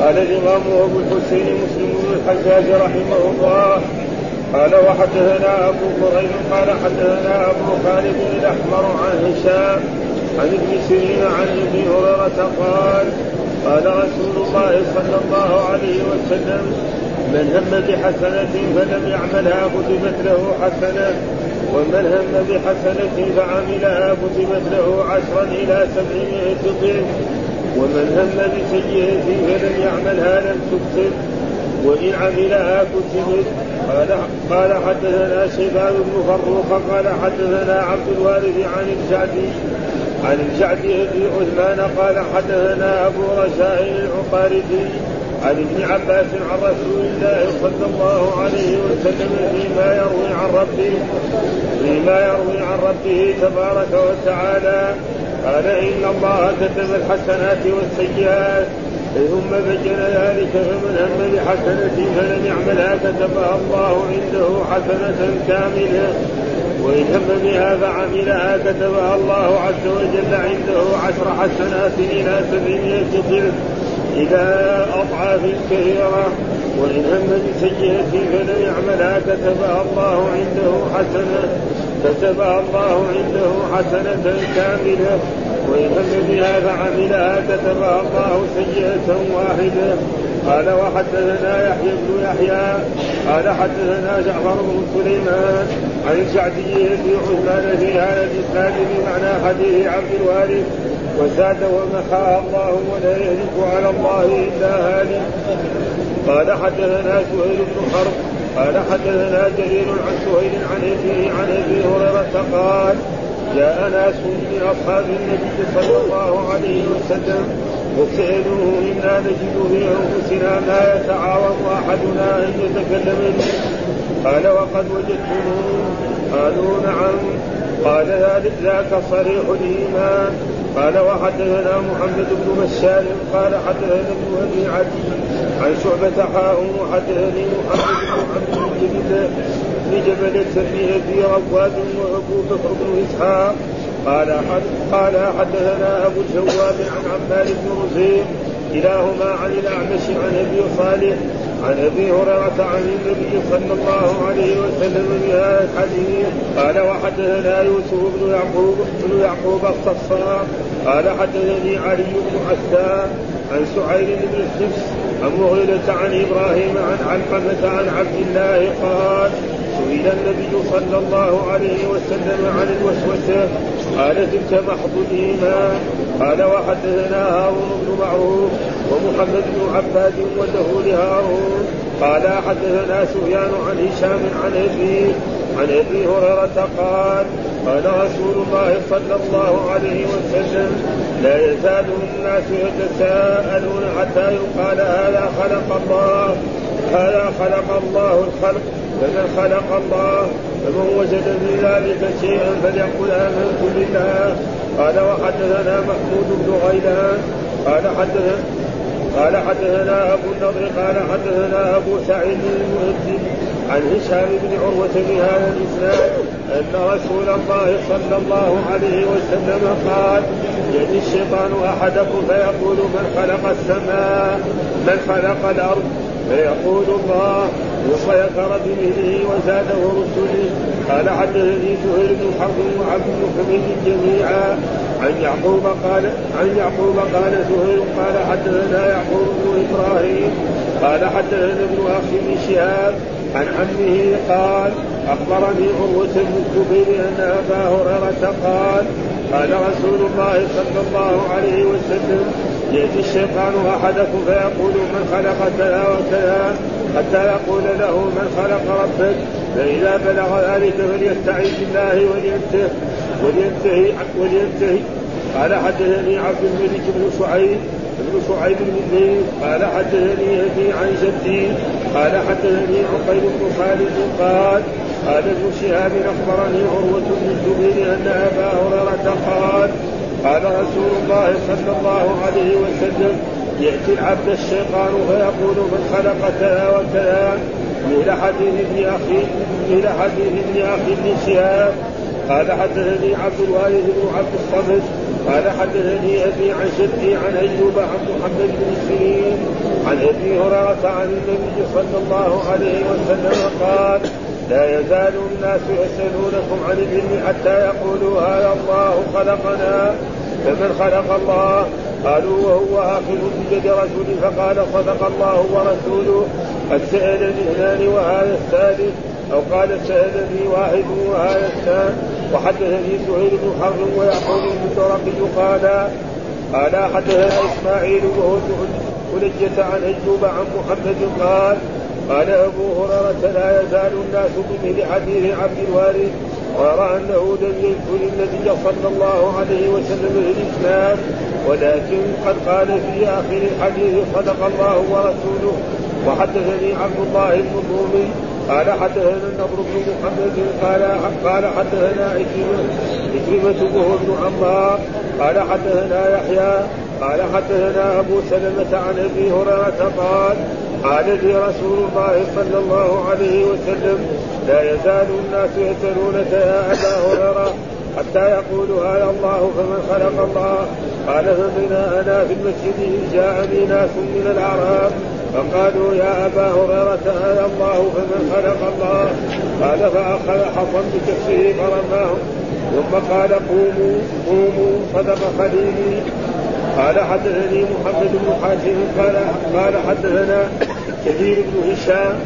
قال الإمام أبو الحسين مسلم بن الحجاج رحمه الله قال وحدثنا أبو قريب قال حدثنا أبو خالد الأحمر عن هشام عن ابن سيرين عن ابن هريرة قال قال رسول الله صلى الله عليه وسلم من هم بحسنة فلم يعملها كتبت له حسنة ومن هم بحسنة فعملها كتبت له عشرا إلى سبعمائة ضعف ومن هم بسيئة فلم يعملها لم تكتب وإن عملها كتبت قال قال حدثنا شيبان بن فروخ قال حدثنا عبد الوارث عن الجعدي عن الجعدي بن عثمان قال حدثنا أبو رجاء العقاربي عن ابن عباس عن رسول الله صلى الله عليه وسلم فيما يروي عن ربه فيما يروي عن ربه تبارك وتعالى قال إن الله كتب الحسنات والسيئات ثم بين ذلك فمن هم بحسنة فلم يعملها كتبها الله عنده حسنة كاملة. وإن هم بها فعملها كتبها الله عز وجل عنده عشر حسنات إلى سبعمائة ضعف إلى أضعاف كثيرة. وإن هم بسيئة فلم يعملها كتبها الله عنده حسنة كتبها الله عنده حسنة كاملة. وإن بها فعملها كتبها الله سيئة واحدة. قال وحدثنا يحيى بن يحيى. قال حدثنا جعفر بن سليمان عن الشعبي بن عثمان في هذا الإسناد بمعنى حديث عبد الوارث. وزاد ومحاها الله ولا يهلك على الله إلا هالك. قال حدثنا سهيل بن حرب. قال حدثنا جرير عن سهيل عن أبيه عن أبي هريرة قال جاء ناس من أصحاب النبي صلى الله عليه وسلم وسالوه إنا نجد في أنفسنا ما يتعاظم أحدنا أن يتكلم به. قال وقد وجدتموه قالوا نعم. قال ذاك صريح الإيمان. قال وحدثنا محمد بن بشار. قال حدثنا ابن أبي عدي. عن شعبة حاء وحدثني محمد بن عبد بن بن جبل في وابو بكر بن إسحاق. قال قال حدثنا أبو الجواب عن عمار بن رزيق كلاهما عن الأعمش عن أبي صالح عن أبي هريرة عن النبي صلى الله عليه وسلم بهذا الحديث. قال وحدثنا يوسف بن يعقوب بن يعقوب الصفار قال حدثني علي بن حسان عن سعيد بن الحفص عن مغيرة عن إبراهيم عن علقمة عن عبد الله قال سئل النبي صلى الله عليه وسلم عن الوسوسة. قال تلك محض الإيمان. قال وحدثنا هارون بن معروف ومحمد بن عباد وله لهارون قال حدثنا سفيان عن هشام عن أبي عن أبي هريرة قال قال رسول الله صلى الله عليه وسلم لا يزال الناس يتساءلون حتى يقال هذا خلق الله هذا خلق الله الخلق. فمن خلق الله فمن وجد في ذلك شيئا فليقل آمنت بالله. قال وحدثنا محمود بن غيلان. قال حدثنا قال حدثنا أبو النضر قال حدثنا أبو سعيد المؤذن عن هشام بن عروة بهذا الإسناد أن رسول الله صلى الله عليه وسلم قال يأتي الشيطان أحدكم فيقول من خلق السماء من خلق الأرض؟ فيقول الله ذكر بمثله وزاده رسله. قال حدثني سهيل بن حرب وعبد حميد جميعا. عن يعقوب قال عن يعقوب قال سهيل قال حدثنا يعقوب بن إبراهيم قال حدثنا ابن أخي بن شهاب عن عمه قال أخبرني عروة بن الزبير أن أبا هريرة قال قال رسول الله صلى الله عليه وسلم يأتي الشيطان أحدكم فيقول من خلق كذا وكذا حتى يقول له من خلق ربك فإذا بلغ ذلك فليستعيذ بالله ولينتهي ولينتهي ولينتهي قال حدثني عبد الملك بن شعيب بن شعيب بن زيد قال حدثني أبي عن جدي. قال حدثني عقيل بن خالد قال قال ابن شهاب أخبرني عروة بن الزبير أن أبا هريرة قال قال رسول الله صلى الله عليه وسلم يأتي العبد الشيطان فيقول من خلق كذا وكذا مثل حديث ابن أخي مثل حديث ابن أخي بن شهاب. قال حدثني عبد الوارث بن عبد الصمد. قال حدثني أبي عن شدي عن أيوب عن محمد بن سيرين عن أبي هريرة عن النبي صلى الله عليه وسلم قال لا يزال الناس يسألونكم عن العلم حتى يقولوا هذا الله خلقنا فمن خلق الله قالوا وهو آخذ بيد رجل فقال صدق الله ورسوله قد سألني اثنان وهذا الثالث أو قال سألني واحد وهذا الثاني وحدثني سهيل بن حرب ويعقوب بن قال قال حدثنا إسماعيل وهو ولجة عن أيوب عن محمد قال قال أبو هريرة لا يزال الناس بمثل حديث عبد الوارث ويرى أنه لم يذكر النبي صلى الله عليه وسلم في الإسلام ولكن قد قال في آخر الحديث صدق الله ورسوله. وحدثني عبد الله الرومي قال حدثنا النضر بن محمد قال قال حدثنا عكرمة عكرمة وهو ابن عمار قال حدثنا يحيى قال حدثنا أبو سلمة عن أبي هريرة قال قال لي رسول الله صلى الله عليه وسلم لا يزال الناس يسألونك يا أبا هريرة حتى يقول هذا الله فمن خلق الله. قال فبينا أنا في المسجد جاءني ناس من الأعراب فقالوا يا أبا هريرة هذا الله فمن خلق الله. قال فأخذ حصا بكفه فرماه. ثم قال قوموا قوموا صدق خليلي. قال حدثني محمد بن حاتم. قال قال حدثنا كثير بن هشام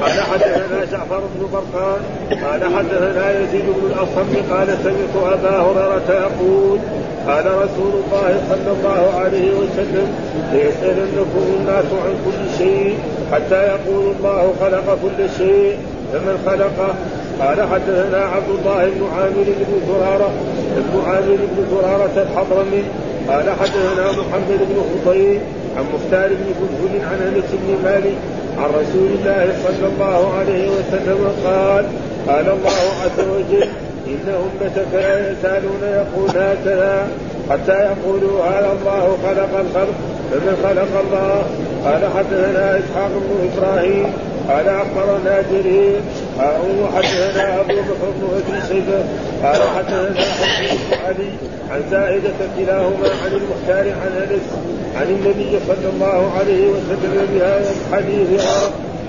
قال حدثنا جعفر بن برقان قال حدثنا يزيد بن الأصم قال سمعت أبا هريرة يقول قال رسول الله صلى الله عليه وسلم ليسالنكم الناس عن كل شيء حتى يقول الله خلق كل شيء فمن خلقه؟ قال حدثنا عبد الله بن عامر بن زرارة ابن عامر بن زرارة الحضرمي قال حدثنا محمد بن خطيب عن مختار بن فلفل عن أنس بن مالك عن رسول الله صلى الله عليه وسلم قال قال الله عز وجل إن امتك لا يزالون يقول هكذا حتى يقولوا هذا الله خلق الخلق فمن خلق الله؟ قال حدثنا إسحاق بن إبراهيم قال أخبرنا جرير قالوا حدثنا أبو بكر بن أبي شيبه قال حدثنا حسين بن علي عن زائدة كلاهما عن المختار عن أنس عن النبي صلى الله عليه وسلم بهذا الحديث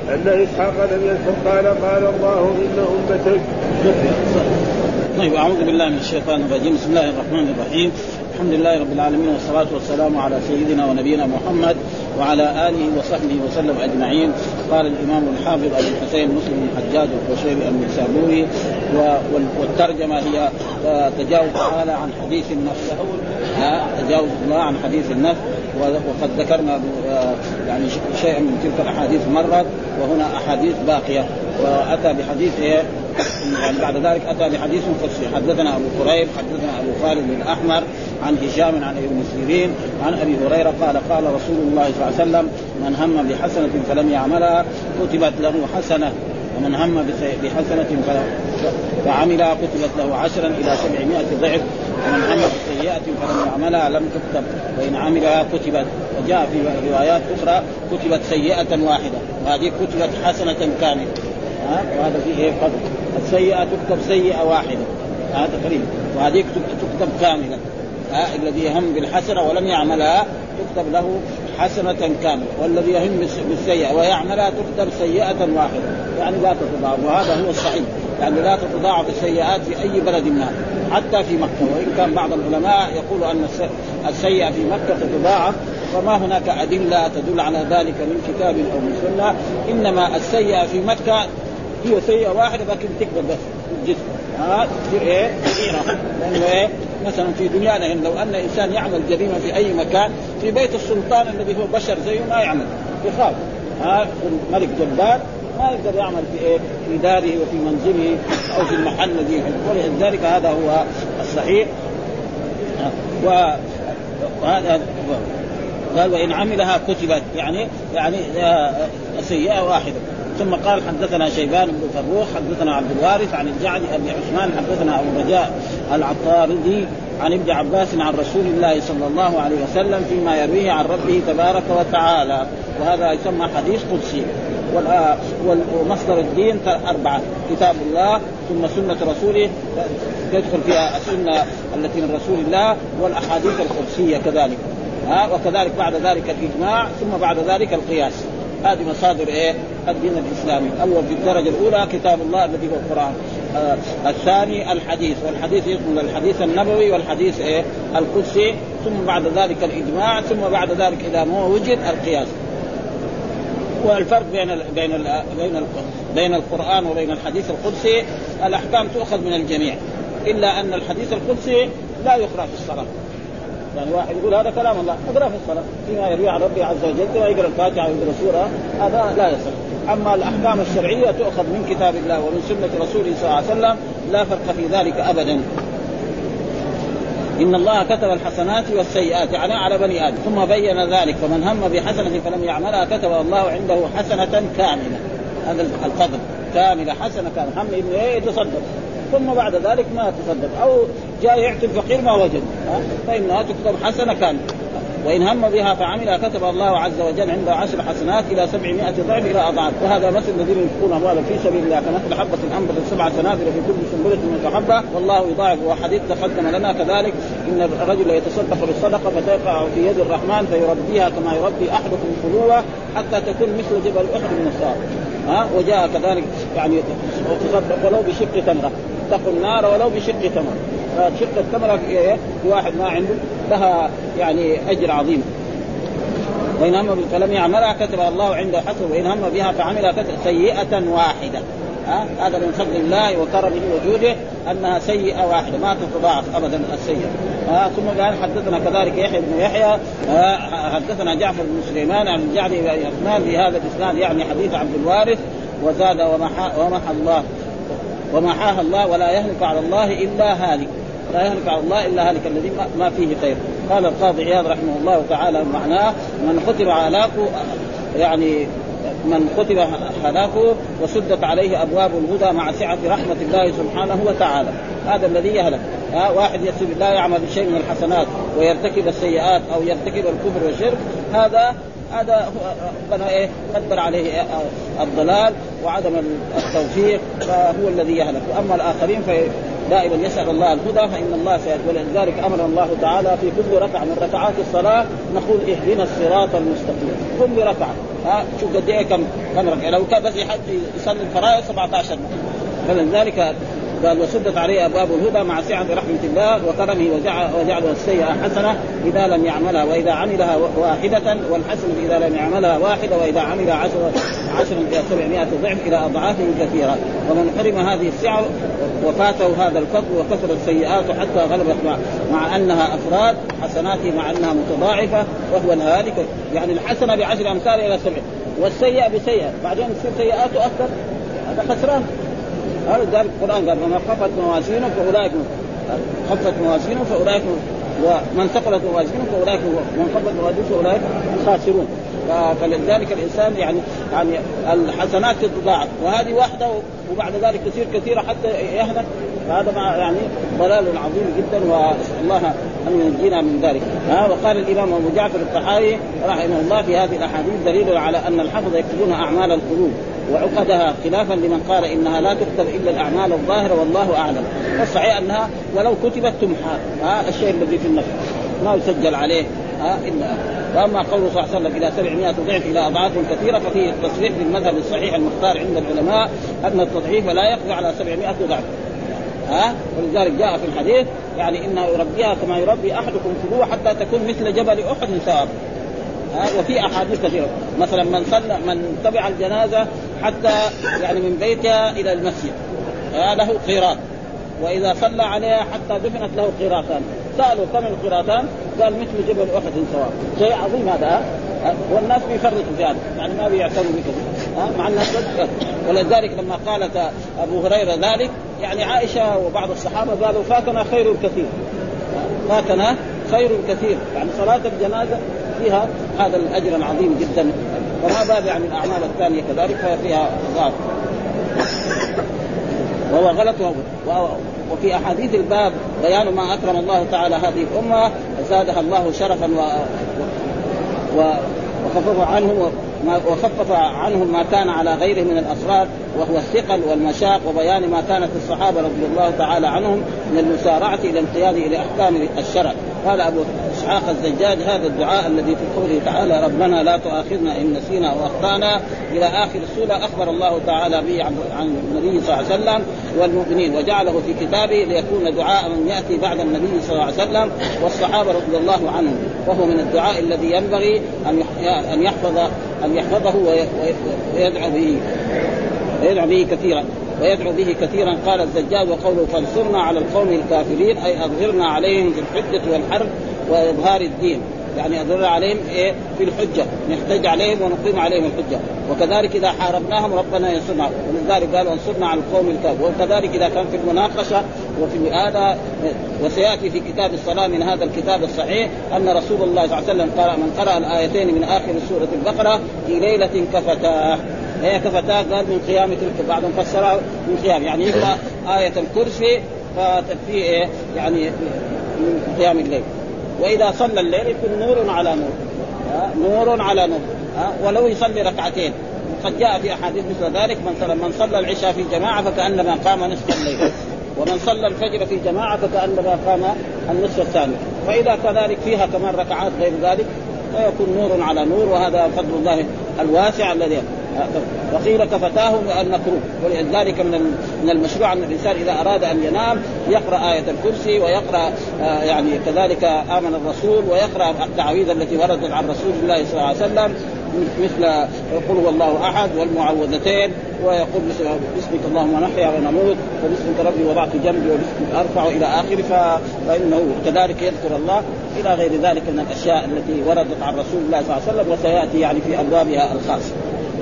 أن إسحاق لم يذكر قال قال الله إن امتك طيب أعوذ بالله من الشيطان الرجيم. بسم الله الرحمن الرحيم. الحمد لله رب العالمين والصلاة والسلام على سيدنا ونبينا محمد وعلى آله وصحبه وسلم أجمعين. قال الإمام الحافظ أبو الحسين مسلم الحجاج القشيري النسابوري والترجمة هي تجاوز تعالى عن حديث النفس. تجاوز الله عن حديث النفس. وقد ذكرنا يعني شيئا من تلك الأحاديث مرت وهنا أحاديث باقية. وأتى بحديث يعني بعد ذلك أتى بحديث مفصل حدثنا أبو قريب حدثنا أبو خالد بن الأحمر عن هشام عن ابن سيرين عن أبي هريرة قال قال رسول الله صلى الله عليه وسلم من هم بحسنة فلم يعملها كتبت له حسنة. ومن هم بحسنة فعملها كتبت له عشرا إلى سبعمائة ضعف. ومن هم بسيئة فلم يعملها لم تكتب وإن عملها كتبت. وجاء في روايات أخرى كتبت سيئة واحدة وهذه كتبت حسنة كاملة. ها؟ وهذا فيه إيه؟ قدر السيئة تكتب سيئة واحدة. هذا تقريبا. وهذه تكتب كاملة. ها؟ الذي يهم بالحسنة ولم يعملها تكتب له حسنة كاملة. والذي يهم بالسيئة ويعملها تكتب سيئة واحدة. يعني لا تتضاعف. وهذا هو الصحيح. يعني لا تتضاعف السيئات في أي بلد ما. حتى في مكة. وإن كان بعض العلماء يقول أن السيئة في مكة تتضاعف فما هناك أدلة تدل على ذلك من كتاب أو من سنة. إنما السيئة في مكة هي سيئة واحدة لكن تكبر بس. الجسم ها؟ تصير إيه؟ كبيره لأنه إيه؟ مثلا في دنيانا لو أن إنسان يعمل جريمة في أي مكان في بيت السلطان الذي هو بشر زيه ما يعمل. يخاف. ها؟ ملك جبار. ما يقدر يعمل في إيه؟ في داره وفي منزله أو في المحل الذي ولذلك هذا هو الصحيح. و وهذا قال وإن عملها كتبت. يعني يعني سيئة واحدة. ثم قال حدثنا شيبان بن فروخ حدثنا عبد الوارث عن الجعد أبي عثمان حدثنا أبو رجاء العطاردي عن ابن عباس عن رسول الله صلى الله عليه وسلم فيما يرويه عن ربه تبارك وتعالى. وهذا يسمى حديث قدسي. ومصدر الدين أربعة كتاب الله ثم سنة رسوله تدخل فيها السنة التي من رسول الله والأحاديث القدسية كذلك. ها؟ وكذلك بعد ذلك الإجماع ثم بعد ذلك القياس. هذه مصادر إيه؟ الدين الإسلامي، أول في الدرجة الأولى كتاب الله الذي هو القرآن، آه الثاني الحديث، والحديث يشمل الحديث النبوي والحديث إيه؟ القدسي، ثم بعد ذلك الإجماع، ثم بعد ذلك اذا ما وجد القياس. والفرق بين ال بين ال بين ال بين القرآن وبين الحديث القدسي. الأحكام تؤخذ من الجميع إلا أن الحديث القدسي لا يقرا في الصلاة. يعني واحد يقول هذا كلام الله اقرا في الصلاة. فيما يروي عن ربي عز وجل كما يقرأ الفاتحة ويقرأ سورة هذا لا يصح أما الأحكام الشرعية تؤخذ من كتاب الله ومن سنة رسوله صلى الله عليه وسلم لا فرق في ذلك ابدا. إن الله كتب الحسنات والسيئات يعني على بني آدم. ثم بين ذلك فمن هم بحسنة فلم يعملها كتب الله عنده حسنة كاملة. هذا الفضل. كاملة حسنة كاملة. هم انه إيه يتصدق ثم بعد ذلك ما تصدق. أو جاء يعطي الفقير ما وجد. فإنها تكتب حسنة كاملة. وإن هم بها فعملها كتب الله عز وجل عنده عشر حسنات إلى سبعمائة ضعف إلى أضعاف. وهذا مثل الذين ينفقون أموالا في سبيل الله. كمثل حبة أنبت سبع سنابل في كل سنبلة من حبة والله يضاعف وحديث تقدم لنا كذلك. إن الرجل يتصدق بالصدقة فتقع في يد الرحمن فيربيها كما يربي أحدكم فلوة حتى تكون مثل جبل أحد من الصار ها؟ وجاء كذلك يعني تصدق ولو بشق تمرة. اتقوا النار ولو بشق تمرة. فشق التمرة في واحد ما عنده لها يعني أجر عظيم. وإن هم فلم يعملها كتب الله عنده حسن وإن هم بها فعملها كتب سيئة واحدة. ها هذا من فضل الله وكرمه وجوده أنها سيئة واحدة ما تتضاعف ابدا السيئة. آه ثم قال حدثنا كذلك يحيى بن يحيى آه حدثنا جعفر بن سليمان عن جعد بن عثمان في هذا الإسناد يعني حديث عبد الوارث وزاد ومحى ومحى الله ومحاها الله ولا يهلك على الله إلا هالك. لا يهلك على الله إلا هالك الذي ما فيه خير. قال القاضي عياض رحمه الله تعالى معناه من ختم هلاكه يعني من كتب هلاكه وسدت عليه أبواب الهدى مع سعة رحمة الله سبحانه وتعالى. هذا الذي يهلك. ها واحد يسب لا يعمل شيء من الحسنات ويرتكب السيئات أو يرتكب الكفر والشرك هذا هذا ربنا إيه قدر عليه الضلال وعدم التوفيق فهو الذي يهلك. وأما الآخرين دائما يسأل الله الهدى فإن الله سيهدي. ولذلك أمر الله تعالى في كل ركعة من ركعات الصلاة نقول اهدنا الصراط المستقيم. كل ركعة. ها شوف قد إيه كم كم ركعة. لو كان بس يصلي الفرائض 17 فلذلك قال وسدت عليه أبواب الهدى مع سعه رحمة الله وكرمه وجعل السيئة حسنة إذا لم يعملها وإذا عملها واحدة والحسنه إذا لم يعملها واحدة وإذا عمل عشرة عشرا إلى سبعمائة ضعف إلى أضعاف كثيرة. ومن حرم هذه السعه وفاته هذا الفضل وكثرت سيئاته حتى غلبت مع, مع أنها أفراد حسناته مع أنها متضاعفة وهو الهالك. يعني الحسنة بعشر أمثال إلى سبع والسيئة بسيئة. بعدين تصير سيئاته أكثر هذا خسران. هذا القرآن قال فمن خفت موازينه فاولئك خفت موازينه فاولئك ومن ثقلت موازينه فاولئك من خفت موازينه فاولئك خاسرون. فلذلك الإنسان يعني يعني الحسنات تتضاعف وهذه واحدة وبعد ذلك تصير كثيرة حتى يهلك فهذا مع يعني ضلال عظيم جدا واسال الله أن ينجينا من ذلك. ها وقال الإمام أبو جعفر الطحاوي رحمه الله في هذه الأحاديث دليل على أن الحفظ يكتبون أعمال القلوب. وعقدها خلافا لمن قال إنها لا تكتب إلا الأعمال الظاهرة والله أعلم. والصحيح أنها ولو كتبت تمحى. ها الشيء الذي في النفس. ما يسجل عليه. ها إلا. وأما قوله صلى الله عليه وسلم إلى 700 ضعف إلى أضعاف كثيرة ففيه التصريح بالمذهب الصحيح المختار عند العلماء أن التضعيف لا يقضي على 700 ضعف. ها ولذلك جاء في الحديث يعني انه يربيها كما يربي أحدكم فلوه حتى تكون مثل جبل أحد ثواب ها وفي أحاديث كثيرة. مثلا من صلى من تبع الجنازة حتى يعني من بيتها إلى المسجد. ها له قيراط. وإذا صلى عليها حتى دفنت له قيراطان. سألوا كم القيراطان؟ قال مثل جبل أحد سواء. شيء عظيم هذا والناس بيفرقوا في هذا. يعني ما بيعتنوا بكذا. مع الناس ولذلك لما قالت أبو هريرة ذلك يعني عائشة وبعض الصحابة قالوا فاتنا خير كثير. فاتنا خير كثير. يعني صلاة الجنازة فيها هذا الأجر العظيم جدا. فما بال يعني الاعمال الثانية كذلك فيها ضعف. وهو غلط وفي أحاديث الباب بيان ما أكرم الله تعالى هذه الأمة زادها الله شرفا و... و... وخفف عنه وخفف عنهم ما كان على غيره من الافراد وهو الثقل والمشاق وبيان ما كانت الصحابة رضي الله تعالى عنهم من المسارعة إلى الانقياد إلى أحكام الشرع. قال أبو إسحاق الزجاج هذا الدعاء الذي في قوله تعالى ربنا لا تؤاخذنا إن نسينا أو أخطأنا. إلى آخر السورة أخبر الله تعالى به عن النبي صلى الله عليه وسلم والمؤمنين وجعله في كتابه ليكون دعاء من يأتي بعد النبي صلى الله عليه وسلم والصحابة رضي الله عنهم. وهو من الدعاء الذي ينبغي أن يحفظ أن يحفظه ويدعو به ويدعو به كثيرا ويدعو به كثيرا. قال الزجاج وقوله فانصرنا على القوم الكافرين أي أظهرنا عليهم في والحرب وإظهار الدين. يعني اظهر عليهم إيه؟ في الحجة. نحتج عليهم ونقيم عليهم الحجة. وكذلك إذا حاربناهم ربنا ينصرنا ولذلك قال انصرنا على القوم الكافر وكذلك إذا كان في المناقشة وفي هذا وسيأتي في كتاب الصلاة من هذا الكتاب الصحيح أن رسول الله صلى الله عليه وسلم قرأ من قرأ الآيتين من آخر سورة البقرة في ليلة كفتاه. هي كفتاه؟ قال من قيام تلك بعضهم فسرها من قيام. يعني يقرأ آية الكرسي فتكفيه إيه؟ يعني من قيام الليل. وإذا صلى الليل يكون نور على نور. نور على نور. ولو يصلي ركعتين. قد جاء في أحاديث مثل ذلك من صلى من صلى العشاء في جماعة فكأنما قام نصف الليل. ومن صلى الفجر في جماعة فكأنما قام النصف الثاني. فاذا كذلك فيها كمان ركعات غير ذلك فيكون نور على نور وهذا فضل الله الواسع الذي وقيل كفتاه المكروه ولذلك من من المشروع أن الإنسان إذا أراد أن ينام يقرأ آية الكرسي ويقرأ آه، يعني كذلك آمن الرسول ويقرأ التعاويذ التي وردت عن رسول الله صلى الله عليه وسلم مثل قل هو الله أحد والمعوذتين ويقول باسمك اللهم نحيا ونموت وباسمك ربي وضعت جنبي وباسمك أرفع إلى آخره فإنه كذلك يذكر الله إلى غير ذلك من الأشياء التي وردت عن رسول الله صلى الله عليه وسلم وسيأتي يعني في أبوابها الخاصة.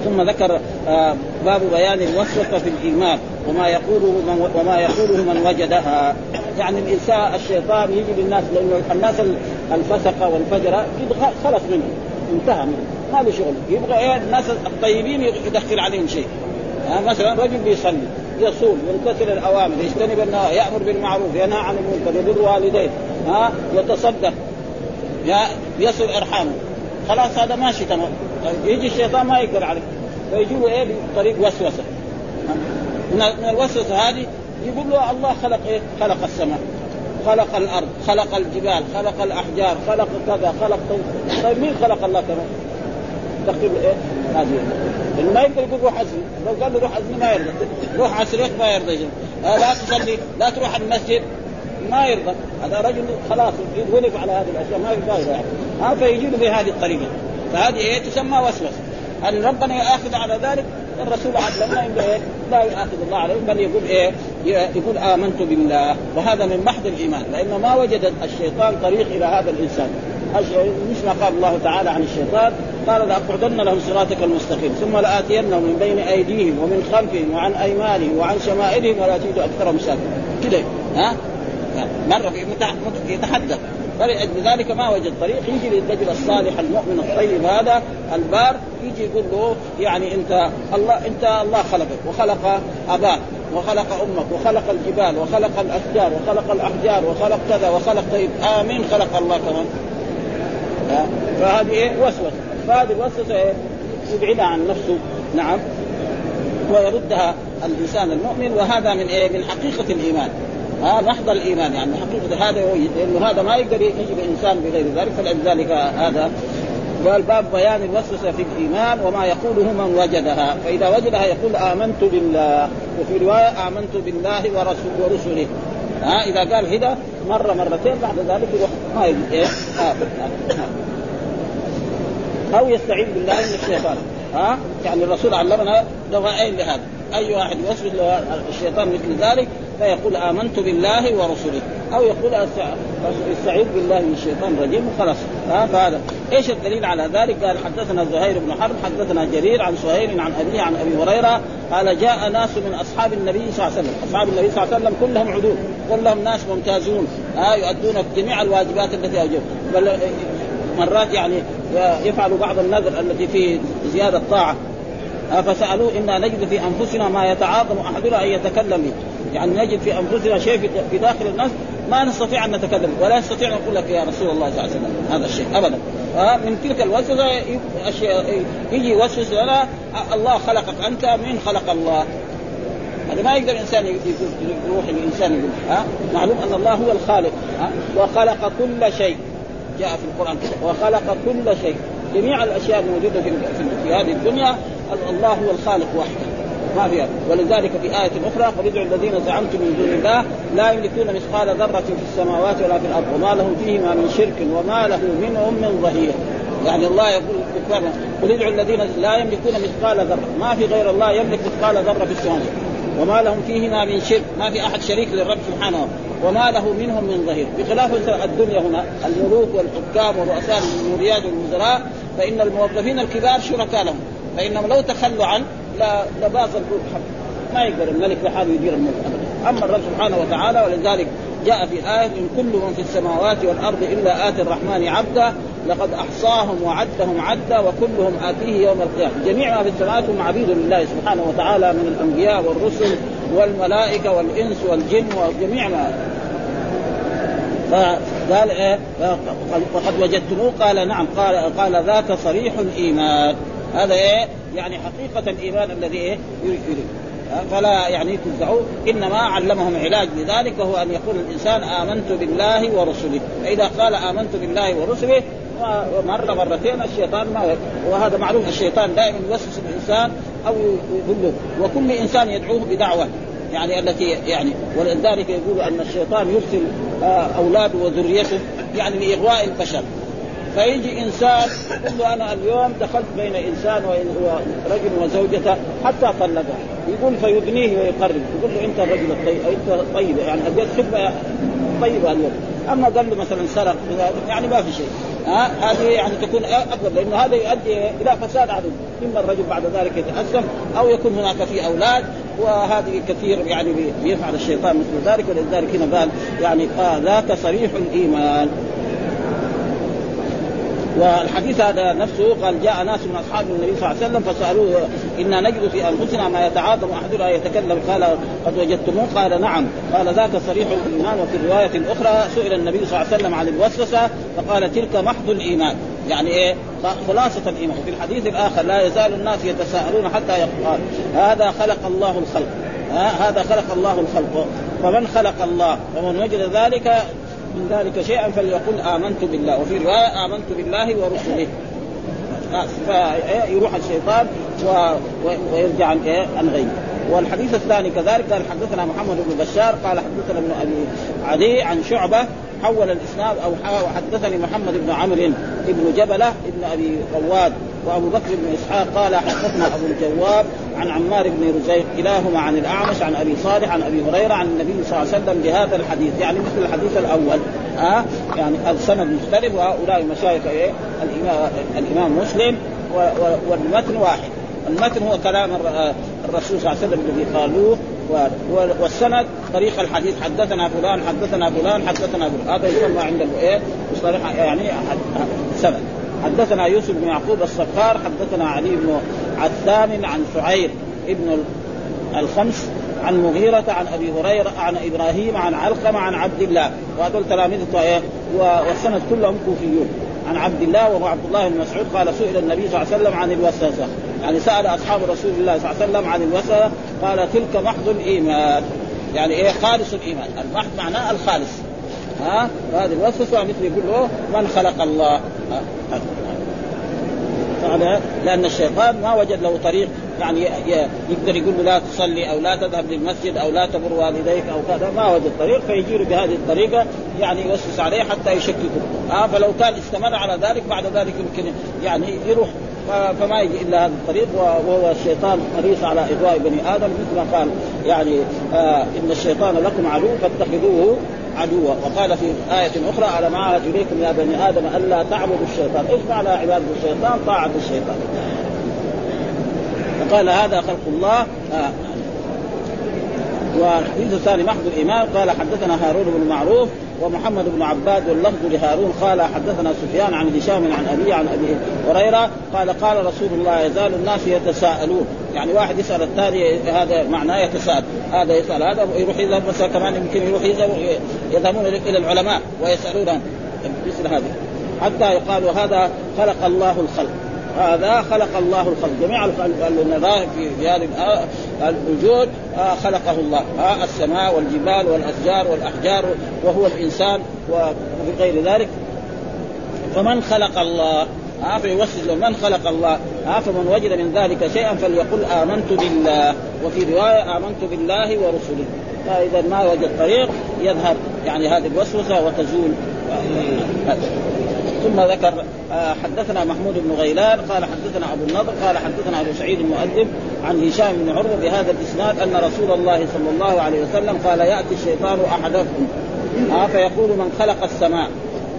ثم ذكر آه، باب بيان الوسوسه في الإيمان وما يقوله من وما يقوله من وجدها. يعني الإنسان الشيطان يجي للناس لأنه الناس الفسقه والفجره خلص منه انتهى منه ما له شغل. يبغى إيه؟ الناس الطيبين يدخل عليهم شيء. مثلا رجل بيصلي يصوم يمتثل الأوامر يجتنب النواهي يأمر بالمعروف ينهى عن المنكر يبر والديه ها يتصدق يصل إرحامه. خلاص هذا ماشي تمام. يجي الشيطان ما يقدر عليه. فيجي له إيه؟ بطريق وسوسة. من الوسوسة هذه يقول له الله خلق إيه؟ خلق السماء خلق الأرض خلق الجبال خلق الأحجار خلق كذا خلق طيب مين خلق الله كمان؟ تقول إيه؟ هذه. ما يقدر يقول روح عزمي لو قال له روح عزمي ما يرضى. روح عسرك ما يرضى آه لا تصلي لا تروح المسجد ما يرضى. هذا رجل خلاص يولف على هذه الأشياء ما يرضى يعني ها فيجي له بهذه الطريقة. فهذه إيه؟ تسمى وسوسة. هل ربنا ياخذ على ذلك. الرسول علمنا انه إيه؟ لا ياخذ الله عليه بل يقول إيه؟ يقول آمنت بالله. وهذا من محض الإيمان لأنه ما وجد الشيطان طريق إلى هذا الإنسان. مش ما قال الله تعالى عن الشيطان قال لاقعدن لهم صراطك المستقيم ثم لآتينهم من بين أيديهم ومن خلفهم وعن أيمانهم وعن شمائلهم ولا تجد أكثرهم شاكرين. كده ها؟ مرة يتحدث. فلذلك ما وجد طريق يجي للرجل الصالح المؤمن الطيب هذا البار يجي يقول له يعني انت الله انت الله خلقك وخلق أباك وخلق أمك وخلق الجبال وخلق الأشجار وخلق الأحجار وخلق كذا وخلق طيب آمين خلق الله كمان. فهذه إيه؟ وسوسة. فهذه الوسوسه إيه؟ يبعدها عن نفسه. نعم. ويردها الإنسان المؤمن وهذا من إيه؟ من حقيقة الإيمان. ها محض الإيمان يعني حقيقة هذا لأنه هذا ما يقدر يجي بانسان بغير ذلك فلذلك هذا قال باب بيان الوسوسة في الإيمان وما يقوله من وجدها. فإذا وجدها يقول آمنت بالله وفي رواية آمنت بالله ورسول ورسله. ها إذا قال هذا مرة مرتين بعد ذلك يروح ما يجي إيه؟ آه. أو يستعين بالله من الشيطان. ها؟ يعني الرسول علمنا دواءين لهذا. أي واحد يوسوس الشيطان مثل ذلك فيقول آمنت بالله ورسله. أو يقول أستعيذ بالله من الشيطان الرجيم وخلاص فهذا. إيش الدليل على ذلك؟ قال حدثنا زهير بن حرب حدثنا جرير عن سهيل عن أبيه عن أبي هريرة قال جاء ناس من أصحاب النبي صلى الله عليه وسلم، أصحاب النبي صلى الله عليه وسلم كلهم عدول، كلهم ناس ممتازون. ها يؤدون جميع الواجبات التي اوجبها، بل مرات يعني يفعل بعض النذر التي في زيادة طاعة. فسالوه إنا نجد في أنفسنا ما يتعاظم أحدنا أن يتكلم يعني نجد في أنفسنا شيء في داخل الناس ما نستطيع أن نتكلم. ولا نستطيع أن نقول لك يا رسول الله صلى الله عليه وسلم هذا الشيء ابدا. آه من تلك الوسوسة يجي يوسوس لنا الله خلقك أنت من خلق الله؟ هذا ما يقدر الانسان يروح الانسان يقول ها معلوم أن الله هو الخالق ها وخلق كل شيء. جاء في القرآن وخلق كل شيء. جميع الأشياء الموجودة في هذه الدنيا الله هو الخالق وحده. ما فيها ولذلك في آية أخرى قل ادعوا الذين زعمتم من دون الله لا يملكون مثقال ذرة في السماوات ولا في الأرض وما لهم فيهما من شرك وما له منهم من ظهير. يعني الله يقول قل ادعوا الذين لا يملكون مثقال ذرة. ما في غير الله يملك مثقال ذرة في السماوات. وما لهم فيهما من شرك. ما في أحد شريك للرب سبحانه وما له منهم من ظهير. بخلاف الدنيا هنا الملوك والحكام ورؤساء الجمهوريات والوزراء فإن الموظفين الكبار شركاء لهم. فإنهم لو تخلوا عن لباس الحق ما يقدر الملك بحاله يدير الملك ابدا. أما الرب سبحانه وتعالى ولذلك جاء في آية إن كل من في السماوات والأرض إلا آتي الرحمن عبدا لقد أحصاهم وعدهم عدا وكلهم آتيه يوم القيامة. جميع ما في السماوات هم عبيد لله سبحانه وتعالى من الأنبياء والرسل والملائكة والإنس والجن وجميع ما. فقال إيه؟ وقد وجدتموه؟ قال نعم. قال قال ذاك صريح الإيمان. هذا إيه؟ يعني حقيقة الإيمان الذي إيه؟ يريد فلا يعني تنزعوا. إنما علمهم علاج. لذلك وهو أن يقول الإنسان آمنت بالله ورسله. فإذا قال آمنت بالله ورسله مرة مرتين الشيطان ما وهذا معروف الشيطان دائما يوسوس الإنسان أو يقول له وكل إنسان يدعوه بدعوة. يعني التي يعني ولذلك يقول أن الشيطان يرسل آه، أولاده وذريته يعني لإغواء البشر. فيجي إنسان يقول له أنا اليوم دخلت بين إنسان ورجل وزوجته حتى طلقها يقول فيدنيه ويقرب. يقول له أنت الرجل الطيب أنت طيب يعني أديت خدمة طيبة اليوم. أما قال له مثلا سرق يعني ما في شيء. ها؟ هذه يعني تكون اقرب لأنه هذا يؤدي إلى فساد عدو. إما الرجل بعد ذلك يتاسف أو يكون هناك في أولاد وهذه كثير يعني بيفعل الشيطان مثل ذلك ولذلك هنا قال يعني آه ذاك صريح الإيمان. والحديث هذا نفسه قال جاء ناس من أصحاب النبي صلى الله عليه وسلم فسألوه إنا نجد في أنفسنا ما يتعاظم أحدنا يتكلم؟ قال قد وجدتموه؟ قال نعم. قال ذاك صريح الإيمان وفي الروايه الاخرى سئل النبي صلى الله عليه وسلم عن الوسوسة فقال تلك محض الإيمان. يعني إيه؟ خلاصة الإيمان. وفي الحديث الآخر لا يزال الناس يتساءلون حتى يقال هذا خلق الله الخلق. هذا خلق الله الخلق. فمن خلق الله؟ ومن وجد ذلك من ذلك شيئا فليقل آمنت بالله. وفي رواية آمنت بالله ورسله. فيروح الشيطان و... ويرجع إيه عن غيره. والحديث الثاني كذلك قال حدثنا محمد بن بشار قال حدثنا ابن أبي عدي عن شعبة حول الإسناد أو حدثني محمد بن عمرو بن جبلة ابن أبي رواد وابو بكر بن اسحاق قال حدثنا ابو الجواب عن عمار بن رزيق كلاهما عن الاعمش عن ابي صالح عن ابي هريره عن النبي صلى الله عليه وسلم بهذا الحديث يعني مثل الحديث الأول. أه؟ يعني السند مختلف وهؤلاء مشايخ إيه؟ الامام الإمام مسلم والمتن واحد. المتن هو كلام الرسول صلى الله عليه وسلم الذي قالوه والسند طريق الحديث. حدثنا فلان حدثنا فلان حدثنا فلان. هذا يسمى عنده إيه؟ يعني سند. حدثنا يوسف بن يعقوب الصفار حدثنا علي بن عثام عن شعير ابن الخمس عن مغيرة عن أبي هريرة عن إبراهيم عن علقمة عن عبد الله. وهذول تلاميذه إيه والسند كلهم كوفيون. عن عبد الله وهو عبد الله بن مسعود قال سئل النبي صلى الله عليه وسلم عن الوسوسة. يعني سأل أصحاب رسول الله صلى الله عليه وسلم عن الوسوسة قال تلك محض الإيمان. يعني إيه؟ خالص الإيمان. المحض معناه الخالص. ها؟ وهذه الوسوسة مثل يقول له من خلق الله هذا لأن الشيطان ما وجد له طريق يعني يقدر يقول له لا تصلي أو لا تذهب للمسجد أو لا تبر والديك أو كذا ما وجد طريق فيجي له بهذه الطريقة يعني يوسوس عليه حتى يشككه. آه فلو كان استمر على ذلك بعد ذلك يمكن يعني يروح. فما يجي إلا هذا الطريق وهو الشيطان حريص على إغواء بني آدم مثل ما قال يعني آه إن الشيطان لكم عدو فاتخذوه عدوا وقال في آية أخرى ألم أعهد إليكم يا بني آدم ألا تعبدوا الشيطان؟ إيش معنى عبادة الشيطان؟ طاعة الشيطان. فقال هذا خلق الله. آه. والحديث الثاني محض الايمان قال حدثنا هارون بن معروف ومحمد بن عباد واللفظ لهارون قال حدثنا سفيان عن هشام عن ابي عن أبي هريرة قال قال رسول الله يزال الناس يتساءلون. يعني واحد يسأل الثاني هذا معناه يتساءل هذا يسأل هذا يروح يذهب مثلا كمان يمكن يروح يذهبون إلى العلماء ويسألونهم. مثل هذا. حتى يقال هذا خلق الله الخلق. هذا خلق الله الخلق. جميع النظائر في هذه الوجود آه، خلقه الله. آه، السماء والجبال والأشجار والأحجار وهو الإنسان وغير ذلك. فمن خلق الله؟ ها فيوسوس من خلق الله؟ ها فمن وجد من ذلك شيئا فليقل آمنت بالله. وفي رواية آمنت بالله ورسله. فإذا ما وجد طريق يذهب يعني هذه الوسوسة وتزول. ثم ذكر آه، حدثنا محمود بن غيلان قال حدثنا أبو النضر قال حدثنا أبو سعيد المؤدب عن هشام بن عروة بهذا الإسناد أن رسول الله صلى الله عليه وسلم قال يأتي الشيطان أحدكم. آه فيقول من خلق السماء.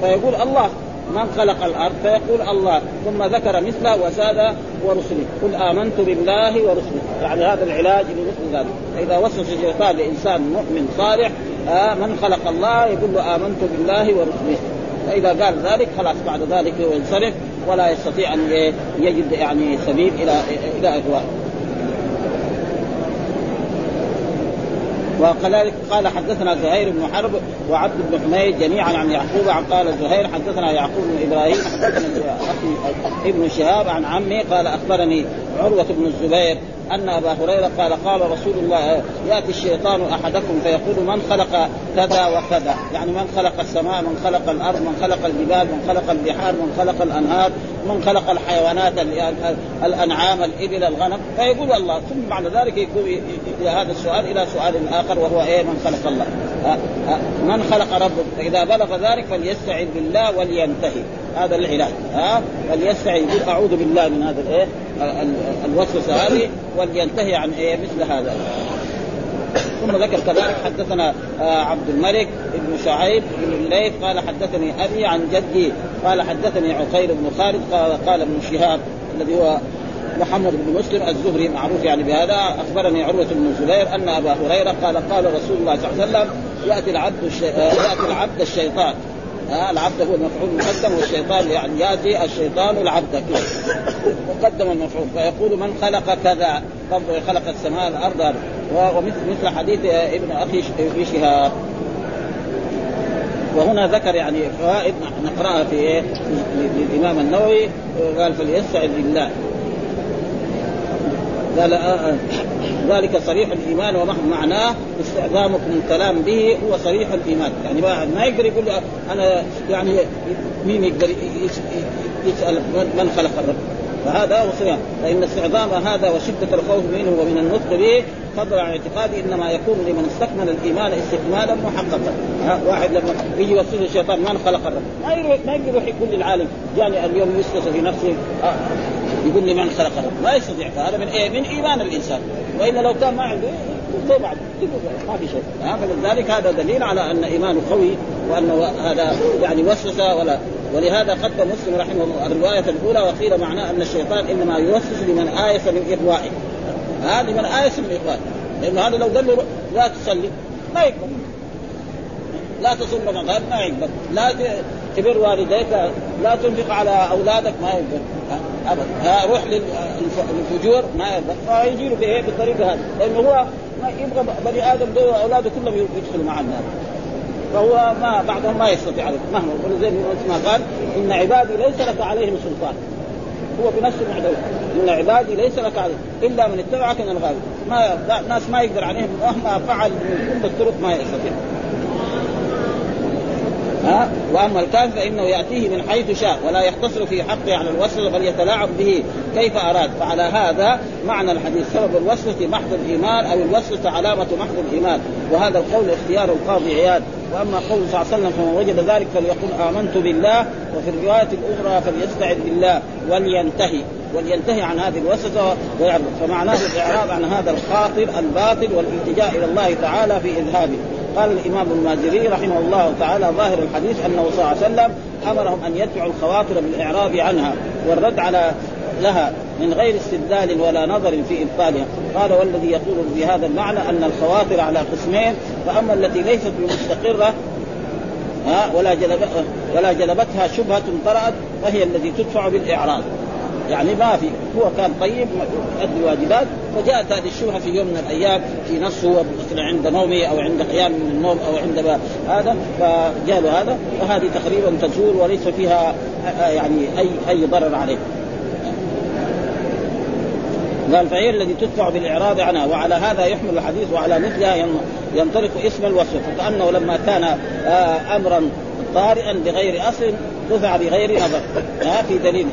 فيقول الله. من خلق الأرض. فيقول الله. ثم ذكر مثله وزاد ورسله. قل آمنت بالله ورسله. يعني هذا العلاج لمثل ذلك. فإذا وسوس الشيطان لإنسان مؤمن صالح آه من خلق الله يقول له آمنت بالله ورسله. فإذا قال ذلك خلاص بعد ذلك هو ينصرف ولا يستطيع أن يجد يعني سبيل إلى إلى اغوائه وكذلك قال حدثنا زهير بن حرب وعبد بن حميد جميعا عن يعقوب عن قال زهير حدثنا يعقوب بن إبراهيم حدثنا أخي ابن شهاب عن عمي قال أخبرني عروة بن الزبير أن أبا هريرة قال قال رسول الله يأتي الشيطان أحدكم فيقول من خلق كذا وكذا؟ يعني من خلق السماء من خلق الأرض من خلق الجبال من خلق البحار من خلق الأنهار من خلق الحيوانات الأنعام الإبل الغنم. فيقول الله ثم بعد ذلك يكون هذا السؤال إلى سؤال آخر وهو إيه؟ من خلق الله. من خلق ربك فإذا بلغ ذلك فليستعذ بالله ولينتهي. هذا العلاج ها؟ فليستعذ يقول أعوذ بالله من هذا الإيه؟ الوسوسة هذه ولينتهي عن إيه؟ مثل هذا. ثم ذكر كذلك حدثنا آه، عبد الملك بن شعيب بن الليث قال حدثني أبي عن جدي قال حدثني عقيل بن خالد قال قال ابن شهاب الذي هو محمد بن مسلم الزهري معروف يعني بهذا. أخبرني عروة بن الزبير أن أبا هريرة قال قال رسول الله صلى الله عليه وسلم يأتي العبد الشي... آه، يأتي العبد الشيطان. ها العبد هو المفعول المقدم والشيطان يعني يأتي الشيطان العبد مقدم المفعول فيقول من خلق كذا برضه خلق السماء الأرض ومثل مثل حديث ابن أخي شهاب. وهنا ذكر يعني فوائد نقرأها في إيه؟ للإمام النووي. قال فليستعذ بالله. قال آه آه. ذلك صريح الإيمان ومعناه استعظامكم الكلام به هو صريح الإيمان. يعني ما يقدر يقول أنا يعني مين يقدر يسأل من خلق الرب؟ فهذا هو صيام فإن استعظام هذا وشدة الخوف منه ومن النطق به فضل عن اعتقادي إنما يكون لمن استكمل الإيمان استكمالا محققا. واحد لما يجي يوصل الشيطان من خلق الرب؟ ما يروح ما يقدر يروح يقول للعالم جاني اليوم يسقط في نفسه آه. يقول لي من خلق الرب ما يستطيع. هذا من إيه؟ من إيمان الإنسان. وإلا لو كان ما عنده ما في شيء. فلذلك هذا دليل على أن إيمانه قوي وانه هذا يعني وسوسة ولا ولهذا قدم مسلم رحمه الله الرواية الأولى وقيل معناه أن الشيطان إنما يوسوس لمن آيس من اغوائه هذا لمن آيس من اغوائه لأنه هذا لو قال له لا تصلي ما يقبل. لا تصوم رمضان ما يقبل. لا تبر والديك لا تنفق على أولادك ما يقبل. ابدا روح للفجور ما يقبل فيجي له بالطريقة هذه. لأنه هو ما يبغى بني آدم دول أولاده كلهم يدخلوا مع النار. فهو ما بعضهم ما يستطيع مهما زي ما قال إن عبادي ليس لك عليهم سلطان. هو بنفسه معدوم إن عبادي ليس لك عليهم. إلا من اتبعك من الغالب. ما ناس ما يقدر عليهم. مهما فعل من كل الطرق ما يستطيع. ها؟ وأما الكافر فإنه يأتيه من حيث شاء ولا يقتصر في حقه على الوسوسه بل يتلاعب به كيف أراد. فعلى هذا معنى الحديث. سبب الوسوسه محض الإيمان أو الوسوسه علامه محض الإيمان. وهذا القول اختيار القاضي عياد. وأما قول صلى الله عليه وسلم فمن وجد ذلك فليقل آمنت بالله وفي الرواية الأخرى فليستعذ بالله. ولينتهي. ولينتهي عن هذه الوسوسة. ويعرض فمعناه الإعراض عن هذا الخاطر الباطل والالتجاء إلى الله تعالى في إذهابه. قال الإمام المازري رحمه الله تعالى ظاهر الحديث أنه صلى الله عليه وسلم أمرهم أن يدفعوا الخواطر بالاعراض عنها والرد على لها من غير استدلال ولا نظر في إبطالها. قال والذي يقول بهذا المعنى أن الخواطر على قسمين فأما التي ليست بمستقره ولا جلب ولا جلبتها شبهة طرأت فهي التي تدفع بالاعراض يعني ما في هو كان طيب يؤدي الواجبات فجاءت هذه الشبهة في يوم من الأيام في نفسه عند نومه أو عند قيام من النوم أو عند هذا فجاء هذا وهذه تقريبا تزول وليس فيها يعني أي أي ضرر عليه. قال فهي الذي تدفع بالإعراض عنها. وعلى هذا يحمل الحديث وعلى مثلها ينطلق اسم الوصف فكأنه لما كان آه، امرا طارئا بغير أصل دفع بغير نظر. في دليل.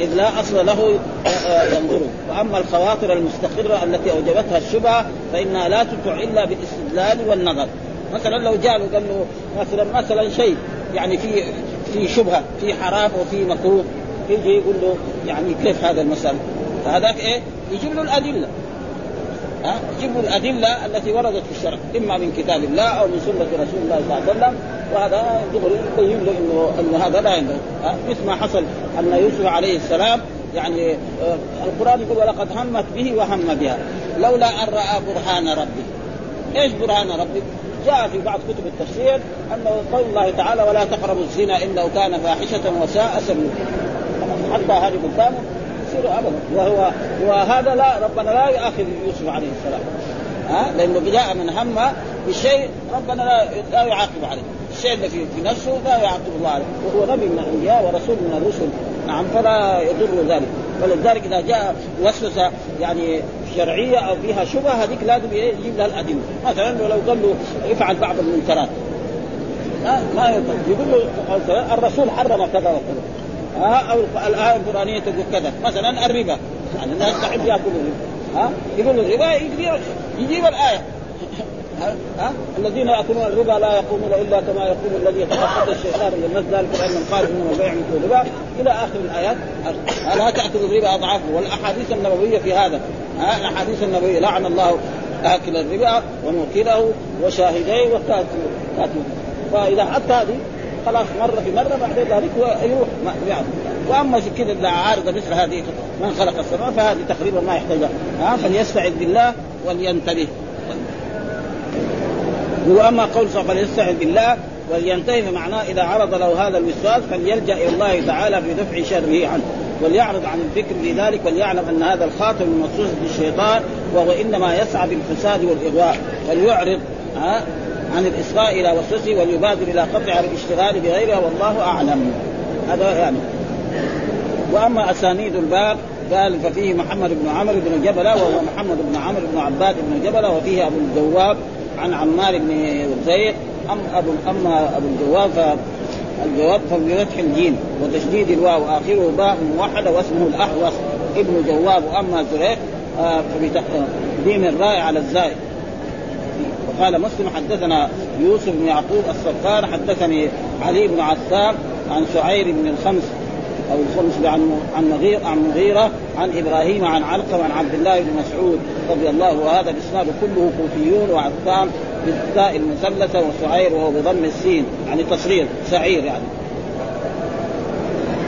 إذ لا أصل له آه، آه، ينظره وأما الخواطر المستقرة التي أوجبتها الشبهة فإنها لا تدفع إلا بالاستدلال والنظر. مثلا لو جاء له قال له مثلا مثلا شيء يعني في في شبهة في حرام وفي مكروه يجي يقول له يعني كيف هذا المسألة؟ فهذاك إيه؟ يجيب له الأدلة. له الأدلة التي وردت في الشرع إما من كتاب الله أو من سنة رسول الله صلى الله عليه وسلم وهذا دغري يبين له انه إنه هذا لا عنده مثل ما حصل أن يوسف عليه السلام يعني آه، القرآن يقول ولقد همت به وهم بها. لولا أن رأى برهان ربي إيش برهان ربي؟ جاء في بعض كتب التفسير أنه قول الله تعالى ولا تقربوا الزنا إنه كان فاحشة وساء سبيلا. حتى هذه قدامه يصير أبدا. وهو وهذا لا ربنا لا يؤاخذ يوسف عليه السلام. ها؟ لأنه جاء من هم بالشيء ربنا لا لا يعاقب عليه. الشيء الذي في نفسه لا يعاقب الله عليه. وهو نبي من الأنبياء ورسول من الرسل. نعم فلا يضر ذلك. ولذلك إذا جاء وسوسة يعني شرعية أو فيها شبهة هذيك لازم يجيب لها الأدلة. مثلا لو قال له افعل بعض المنكرات. ما يقول له الرسول حرم كذا وكذا. ها أو الآية القرآنية تقول كذا. مثلا الربا. يعني الناس تحب يأكلوا الربا. ها؟ يقول الربا يجيب الآية. ها؟ الذين يأكلون الربا لا يقومون إلا كما يقوم الذي يتخطى الشيطان من المس ذلك بأن قال انما البيع مثل الربا. إلى آخر الآيات. لا تاكلوا الربا اضعافه والأحاديث النبوية في هذا. ها؟ الأحاديث النبوية. لعن الله أكل الربا وموكله وشاهديه وكاتبه فإذا حتى هذه خلاص مرة في مرة بعد ذلك يروح. يعني وأما كذا عارضة مثل هذه من خلق السماء فهذه تقريبا ما يحتاجها. ها فليستعذ بالله ولينتبه. وأما قول فليستعذ بالله ولينتهي فمعناه إذا عرض له هذا الوسواس فليلجأ إلى الله تعالى في دفع شره عنه. وليعرض عن الفكر في ذلك وليعلم أن هذا الخاطر من مخصوص بالشيطان وهو إنما يسعى بالفساد والإغواء. وليعرض ها عن الاصغاء إلى وسوسه وليبادر إلى قطع الاشتغال بغيرها والله أعلم. هذا يعني. وأما أسانيد الباب قال ففيه محمد بن عمرو بن جبله وهو محمد بن عمرو بن عباد بن جبله وفيه أبو الجواب عن عمار بن زيد. أم أبو اما أبو الجواب فالجواب فبفتح الجيم وتشديد الواو. واخره باء موحده واسمه الأحوص. ابن جواب وأما زريق آه فبتقديم الراء على الزائد. قال مسلم حدثنا يوسف بن يعقوب الصفار حدثني علي بن عسام عن سعير بن الخمس أو الخمس عن عن مغير عن مغيرة عن إبراهيم عن علقم عن عبد الله بن مسعود رضي الله وهذا الإسناد كله كوفيون وعثام بالتاء المثلثة وسعير وهو بضم السين يعني تصغير سعير يعني.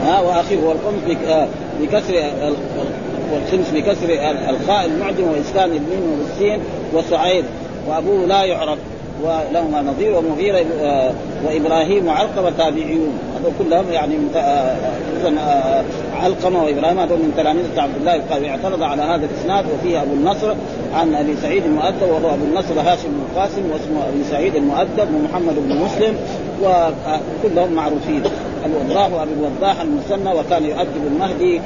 ها واخيه والخمس آه، بكسر والخمس بكسر الخاء المعجم وإسكان الميم والسين وسعير وأبوه لا يعرف ولهما نظير ومغيرة آه، وإبراهيم وعلقمة تابعيون. هذول كلهم يعني آه، آه، علقمة وإبراهيم هذول من تلاميذ عبد الله قال اعترض على هذا الإسناد وفيه أبو النصر عن أبي سعيد المؤدب وهو أبو النصر هاشم بن قاسم واسمه أبي سعيد المؤدب ومحمد بن مسلم وكلهم معروفين. الوضاح وأبي الوضاح المثنى وكان يؤدب المهدي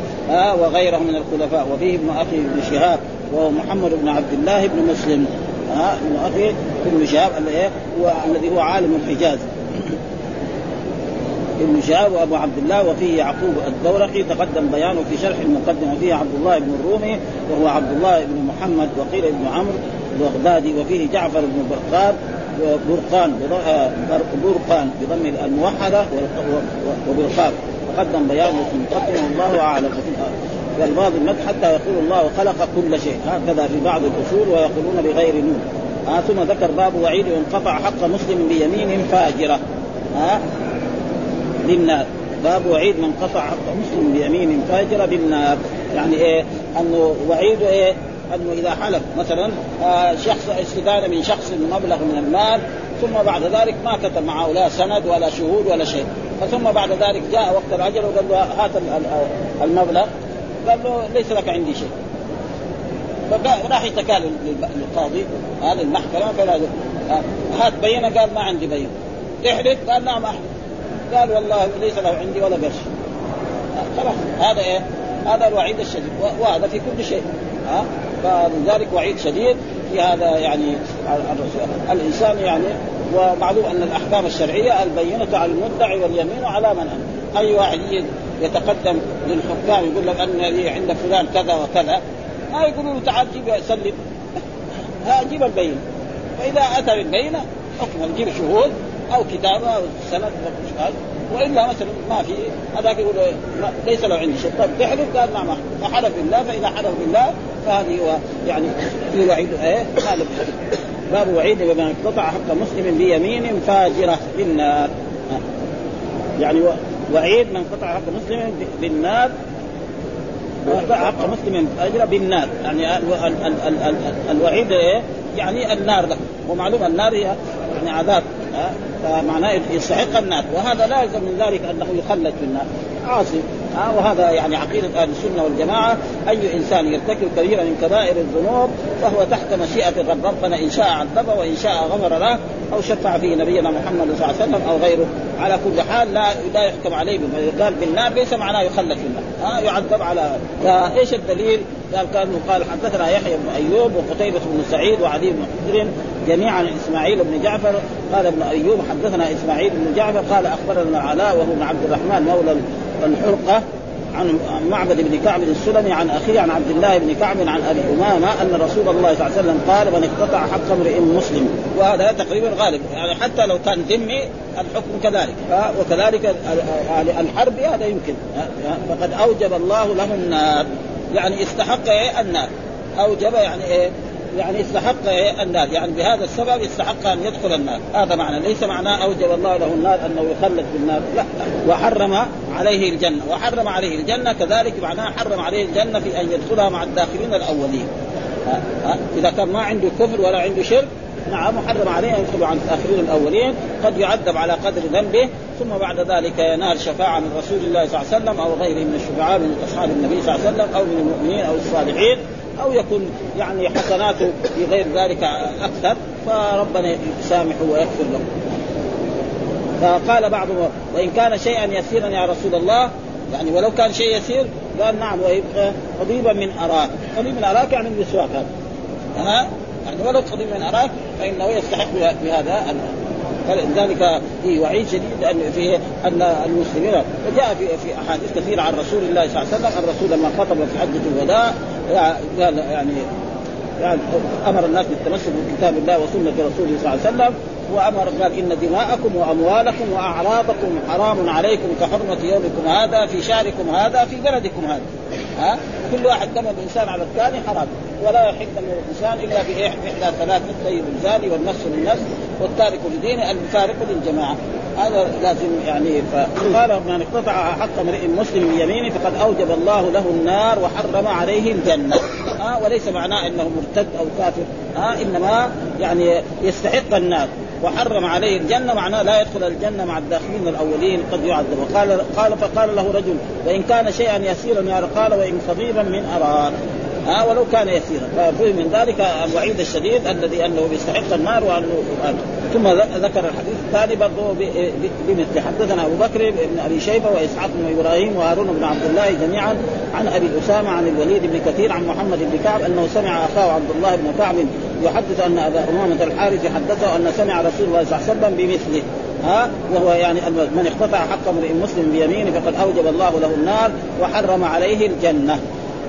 وغيره من الخلفاء. وفيه ابن أخي ابن شهاب وهو محمد بن عبد الله بن مسلم. ابن أخي ابن شهاب الذي هو عالم الحجاز. ابن شهاب وابو عبد الله وفيه يعقوب الدورقي تقدم بيانه في شرح المقدمة وفيه عبد الله بن الرومي وهو عبد الله بن محمد وقيل ابن عمرو البغدادي وفيه جعفر بن برقان برقان برقان بضم الموحدة وبرقان تقدم بيانه في المقدمة والله أعلم. والبعض المدح حتى يقول الله خلق كل شيء. هكذا في بعض الأصول ويقولون بغير نور آه ثم ذكر باب وعيد انقطع حق مسلم بيمين فاجرة. آه بالنار باب وعيد من قطع حق مسلم بيمين فاجرة بالنار يعني إيه؟ أنه وعيد إيه؟ أنه إذا حلف مثلا آه شخص استدان من شخص مبلغ من المال ثم بعد ذلك ما كتب معه لا سند ولا شهود ولا شيء. ثم بعد ذلك جاء وقت الأجل وقال له هات المبلغ. قال له ليس لك عندي شيء. فراح يتكالم للقاضي. هذا المحكمة فلا هات بينة قال ما عندي بينة. تحلف قال نعم أحلف. قال والله ليس له عندي ولا قرش. خلاص هذا إيه؟ هذا الوعيد الشديد. وهذا في كل شيء. ها؟ فلذلك وعيد شديد في هذا يعني الإنسان يعني ومعلوم أن الأحكام الشرعية البينة على المدعي واليمين على من. أي واحد يتقدم للحكام يقول لك أن لي عند فلان كذا وكذا. ما يقولوا له تعال جيب سلم. ها جيب البينة. فإذا أتى بالبينة حكم جيب شهود أو كتابة أو سند وإلا مثلا ما في هذاك يقول ليس له عندي شيء طيب تحلف قال نعم. فحلف بالله فإذا حلف بالله فهذه هو يعني في وعيد إيه باب وعيد بمن اقتطع حق مسلم بيمين فاجرة بالنار يعني وعيد من قطع حق مسلم بالنار وقطع حق مسلم فاجره بالنار. يعني الوعيد إيه؟ يعني النار له ومعلوم النار هي يعني عذاب. فمعناه يستحق النار. وهذا لا يلزم من ذلك أنه يخلد في النار. عاصي. ها وهذا يعني عقيدة أهل السنة والجماعة. أي إنسان يرتكب كبيره من كبائر الذنوب فهو تحت مشيئة الرب. ربنا إن شاء عذبه وإن شاء غفر له أو شفع فيه نبينا محمد صلى الله عليه وسلم أو غيره. على كل حال لا لا يحكم عليه قال بالنار ليس معناه يخلد في النار ها يعذب على فايش الدليل؟ قال كأنه قال حدثنا يحيى بن أيوب وقتيبة بن سعيد وعلي بن حجر جميعا إسماعيل بن جعفر. قال ابن أيوب حدثنا إسماعيل بن جعفر. قال أخبرنا علاء وهو عبد الرحمن مولى الحرقه عن معبد بن كعب السلمي عن أخيه عن عبد الله بن كعب عن أبي أمامة أن رسول الله صلى الله عليه وسلم قال من اقتطع حق امرئ مسلم. وهذا تقريبا غالب يعني حتى لو كان ذمي الحكم كذلك. وكذلك الحرب هذا يمكن. فقد أوجب الله له النار. يعني استحق إيه؟ النار. أوجب يعني إيه؟ يعني استحق إيه؟ النار يعني بهذا السبب استحق أن يدخل النار هذا معنى. ليس معناه أوجب الله له النار أنه يخلد في النار. لا. وحرم عليه الجنة. وحرم عليه الجنة كذلك معناه حرم عليه الجنة في أن يدخلها مع الداخلين الأولين. إذا كان ما عنده كفر ولا عنده شرك نعم محرم عليه أن يدخل عن الداخلين الأولين. قد يعذب على قدر ذنبه. ثم بعد ذلك ينال شفاعة من رسول الله صلى الله عليه وسلم أو غيره من الشفعاء من أصحاب النبي صلى الله عليه وسلم أو من المؤمنين أو الصالحين. أو يكون يعني حسناته في غير ذلك أكثر فربنا يسامحه ويغفر له. فقال بعضهم وإن كان شيئا يسيرا يا رسول الله يعني ولو كان شيء يسير قال نعم ويبقى قضيبا من أراك، قضيب من أراك يعني المسواك هذا. ها؟ يعني ولو قضيب من أراك فإنه يستحق بهذا فلذلك في وعيد شديد أن في أن المسلمين وجاء في في أحاديث كثيرة عن رسول الله صلى الله عليه وسلم الرسول لما خطب في حجة الوداع قال يعني يعني أمر الناس بالتمسك بكتاب الله وسنة رسوله صلى الله عليه وسلم وأمر قال إن دماءكم وأموالكم وأعراضكم حرام عليكم كحرمة يومكم هذا في شهركم هذا في بلدكم هذا. ها؟ كل واحد دم الإنسان على الثاني حرام. ولا يحل دم الانسان إلا بإحدى ثلاث الطيب الزاني والنفس للنفس والتارك لدينه المفارق للجماعة. هذا لازم يعني فقال من اقتطع حق امرئ مسلم بيمينه فقد أوجب الله له النار وحرم عليه الجنة. ها وليس معناه إنه مرتد أو كافر. ها إنما يعني يستحق النار وحرم عليه الجنة. معناه لا يدخل الجنة مع الداخلين الأولين قد يعذب. وقال قال فقال له رجل وإن كان شيئا يسيرا يا قال وإن خفيفا من أراك ها ولو كان يسيرا. ففهم من ذلك الوعيد الشديد الذي أنه يستحق النار وأنه ثم ذكر الحديث الثاني برضه بمثل حدثنا أبو بكر بن أبي شيبة وإسحاق بن إبراهيم وهارون بن عبد الله جميعا عن أبي أسامة عن الوليد بن كثير عن محمد بن كعب أنه سمع أخاه عبد الله بن كعب يحدث أن أبا أمامة الحارث حدثه أن سمع رسول الله صلى الله عليه وسلم بمثله. ها وهو يعني من اقتطع حق امرئ مسلم بيمينه فقد أوجب الله له النار وحرم عليه الجنة.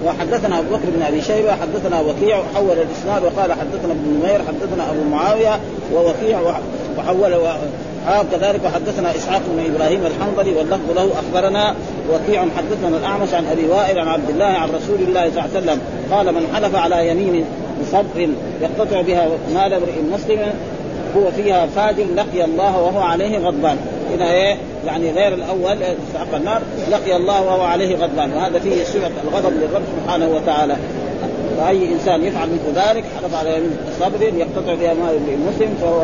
وحدثنا أبو بكر بن أبي شيبة حدثنا وكيع وحول الإسناد وقال حدثنا ابن نمير حدثنا أبو معاوية ووكيع وحول كذلك وحدثنا إسحاق بن إبراهيم الحنظلي واللفظ له أخبرنا وكيع حدثنا الأعمش عن أبي وائل عن عبد الله عن رسول الله صلى الله عليه وسلم قال من حلف على يمين بصبر يقتطع بها مال امرئ مسلم هو فيها فاجر لقي الله وهو عليه غضبان. هنا إيه؟ يعني غير الأول استحق النار لقي الله وهو عليه غضبان. وهذا فيه صفه الغضب للرب سبحانه وتعالى. فأي إنسان يفعل مثل ذلك حلف على صبر يقتطع بها مال المسلم فهو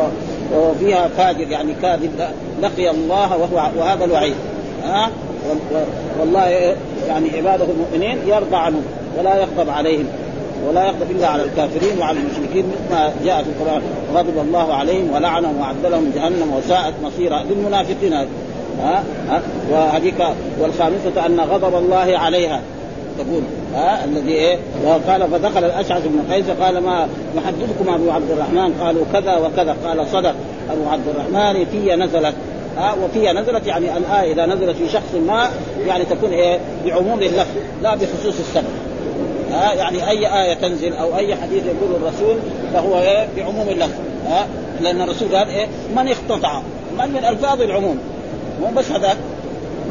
وهو فيها فاجر يعني كاذب. لقي الله وهو وهذا الوعيد. ها؟ والله يعني عباده المؤمنين يرضى عنهم ولا يغضب عليهم ولا يغضب إلا على الكافرين وعلى المشركين مثل ما جاء في القرآن. غضب الله عليهم ولعنهم واعد لهم جهنم وساءت مصيرا للمنافقين ها؟ ها؟ وهذيك والخامسه أن غضب الله عليها. تقول ها؟ الذي إيه؟ وقال فدخل الأشعث بن قيس قال ما نحدثكم أبو عبد الرحمن؟ قالوا كذا وكذا. قال صدق. أبو عبد الرحمن في نزلت. ها؟ وفيها نزلت يعني الآية إذا نزلت في شخص ما يعني تكون إيه؟ بعموم اللفظ لا بخصوص السبب. ها؟ يعني أي آية تنزل أو أي حديث يقوله الرسول فهو إيه؟ بعموم اللفظ. ها؟ لأن الرسول قال إيه؟ من اقتطع. من من ألفاظ العموم. مو بس هذاك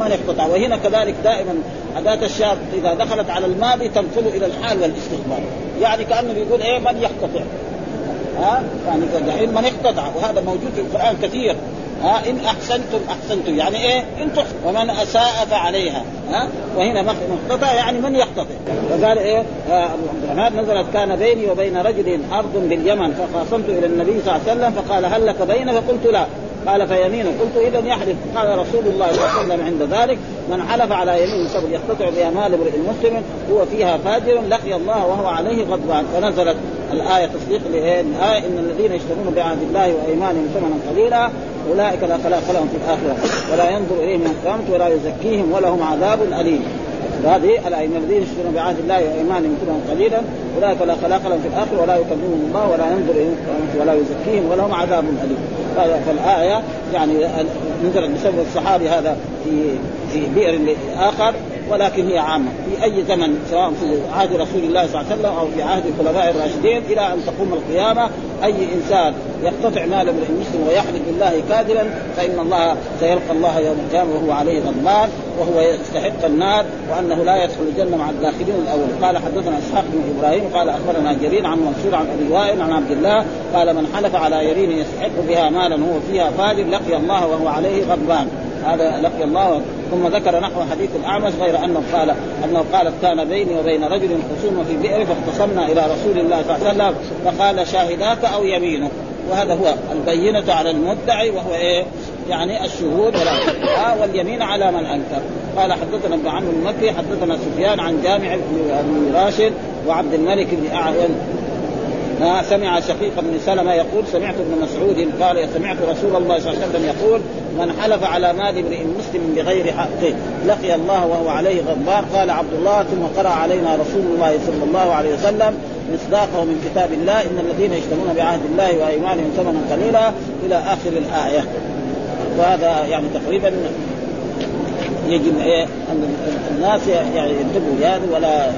من اقتطع وهنا كذلك دائما أداة الشرط إذا دخلت على الماضي تنقل إلى الحال والاستقبال. يعني كأنه يقول إيه من يقتطع؟ ها؟ يعني دحين من اقتطع وهذا موجود في القرآن كثير. ها؟ إن أحسنتم أحسنتم. يعني إيه؟ إن تحسن ومن أساء فعليها. ها؟ وهنا مقتطع يعني من يقتطع. وقال إيه؟ عبد الرحمن نزلت كان بيني وبين رجل ارض باليمن فخاصمت إلى النبي صلى الله عليه وسلم فقال هل لك بين فقلت لا. قال فيمينه. قلت اذا يحلف قال رسول الله صلى الله عليه وسلم عند ذلك من حلف على يمين سبب يقتطع بها مال امرئ مسلم هو فيها فاجر لقي الله وهو عليه غضبان. فنزلت الآية تصديق الآية إن الذين يشترون بعهد الله وإيمانهم ثمنا قليلا أولئك لا خلاق لهم في الآخرة ولا ينظر إليهم من قيامه ولا يزكيهم ولهم عذاب أليم. هذه الأئمة الذين يشترون بعهد الله وإيمانهم ثمنا قليلا أولئك لا خلاق لهم في الآخرة ولا يكلمهم الله ولا ينظر إليهم ولا يزكيهم ولهم عذاب أليم. فالآية يعني نزلت بسبب الصحابي هذا في في بئر آخر ولكن هي عامة. في أي زمن سواء في عهد رسول الله صلى الله عليه وسلم أو في عهد الخلفاء الراشدين إلى أن تقوم القيامة أي إنسان يقتطع مال امرئ مسلم ويحلف بالله كاذبا فإن الله سيلقى الله يوم القيامة وهو عليه غضبان وهو يستحق النار وأنه لا يدخل الجنة مع الداخلين الأول قال حدثنا إسحاق بن إبراهيم قال أخبرنا جرير عن منصور عن أبي وائل عن عبد الله قال من حلف على يمين يستحق بها مالا هو فيها فاجر لقي الله وهو عليه غضبان. هذا لقي الله ثم ذكر نحو حديث الأعمش غير أنه قال أنه قالت كان بيني وبين رجل خصوم في بئر فاختصمنا إلى رسول الله صلى الله عليه وسلم فقال شاهداك أو يمينك وهذا هو البينة على المدعي وهو إيه؟ يعني الشهود واليمين على من أنكر قال حدثنا ابن عمرو المكي حدثنا سفيان عن جامع بن راشد وعبد الملك بن أعين سمع شقيق بن سلمة يقول سمعت ابن مسعود قال سمعت رسول الله صلى الله عليه وسلم يقول من حلف على مال امرئ مسلم بغير حقه لقي الله وهو عليه غضبان. قال عبد الله ثم قرأ علينا رسول الله صلى الله عليه وسلم مصداقه من كتاب الله إن الذين يشترون بعهد الله وإيمانهم ثمنا قليلا إلى آخر الآية. وهذا يعني تقريبا يجب إيه أن الناس يعني ينتبهوا لهذا ولا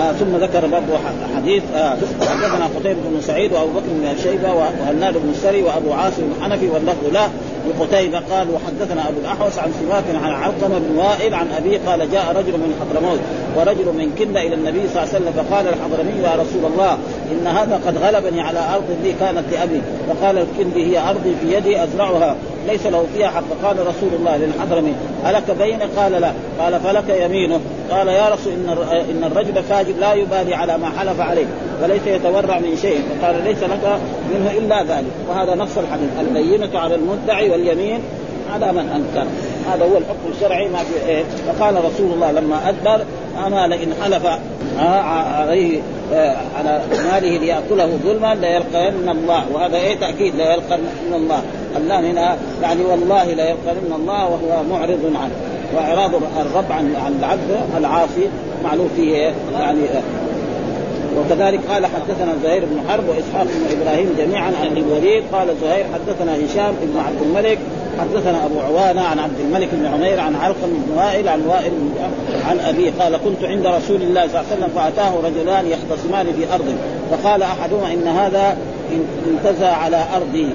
آه ثم ذكر برضه حديث آه حدثنا قتيبة بن سعيد وأبو بكر بن شيبة وهناد بن السري وأبو عاصم الحنفي واللفظ له لقتيبة قال وحدثنا أبو الأحوص عن سماك عن علقمه بن وائل عن أبيه قال جاء رجل من حضرموت ورجل من كندا إلى النبي صلى الله عليه وسلم فقال الحضرمي يا رسول الله إن هذا قد غلبني على أرض لي كانت لأبي. فقال الكندي هي أرضي في يدي أزرعها. ليس له فيها حق. فقال رسول الله للحضرمي ألك بين؟ قال لا. قال فلك يمينه. قال يا رسول إن إن الرجل فاجر لا يبالي على ما حلف عليه وليس يتورع من شيء. فقال ليس لك منه إلا ذلك. وهذا نص الحديث. البينة على المدعي واليمين على من أنكر. هذا هو الحكم الشرعي. ما في إيه. فقال رسول الله لما أدبر أنا لئن حلف عليه على ماله ليأكله ظلما ليلقين الله. وهذا إيه؟ تأكيد. ليلقين الله. اللام هنا يعني والله ليلقين الله وهو معرض عنه. وإعراض الرب عن عن العبد العاصي معلوم فيه يعني وكذلك قال حدثنا زهير بن حرب وإسحاق بن إبراهيم جميعا عن الوليد. قال زهير حدثنا هشام بن عبد الملك حدثنا أبو عوانة عن عبد الملك بن عمير عن علقم بن وائل عن وائل عن ابيه قال كنت عند رسول الله صلى الله عليه وسلم فأتاه رجلان يختصمان في أرض. فقال أحدهما إن هذا انتزع على أرضي.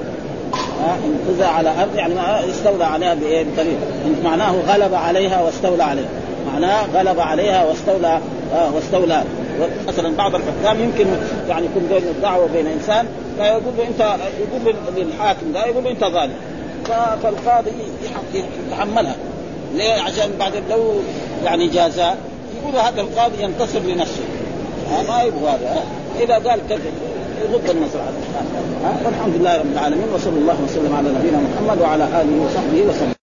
انتزع على أرض يعني استولى عليها بإيه؟ بطريق معناه غلب عليها واستولى عليها معناه غلب عليها واستولى آه واستولى. مثلا بعض الحكام يمكن يعني يكون بين الدعوه وبين إنسان فيقول له أنت يقول للحاكم ده يقول له أنت ظالم. فالقاضي يتحملها. ليه؟ عشان بعد لو يعني جازاه يقول هذا القاضي ينتصر لنفسه. ما يبغى هذا. إذا قال كذا يغض النصر على والحمد لله رب العالمين وصلى الله وسلم على نبينا محمد وعلى آله وصحبه وسلم.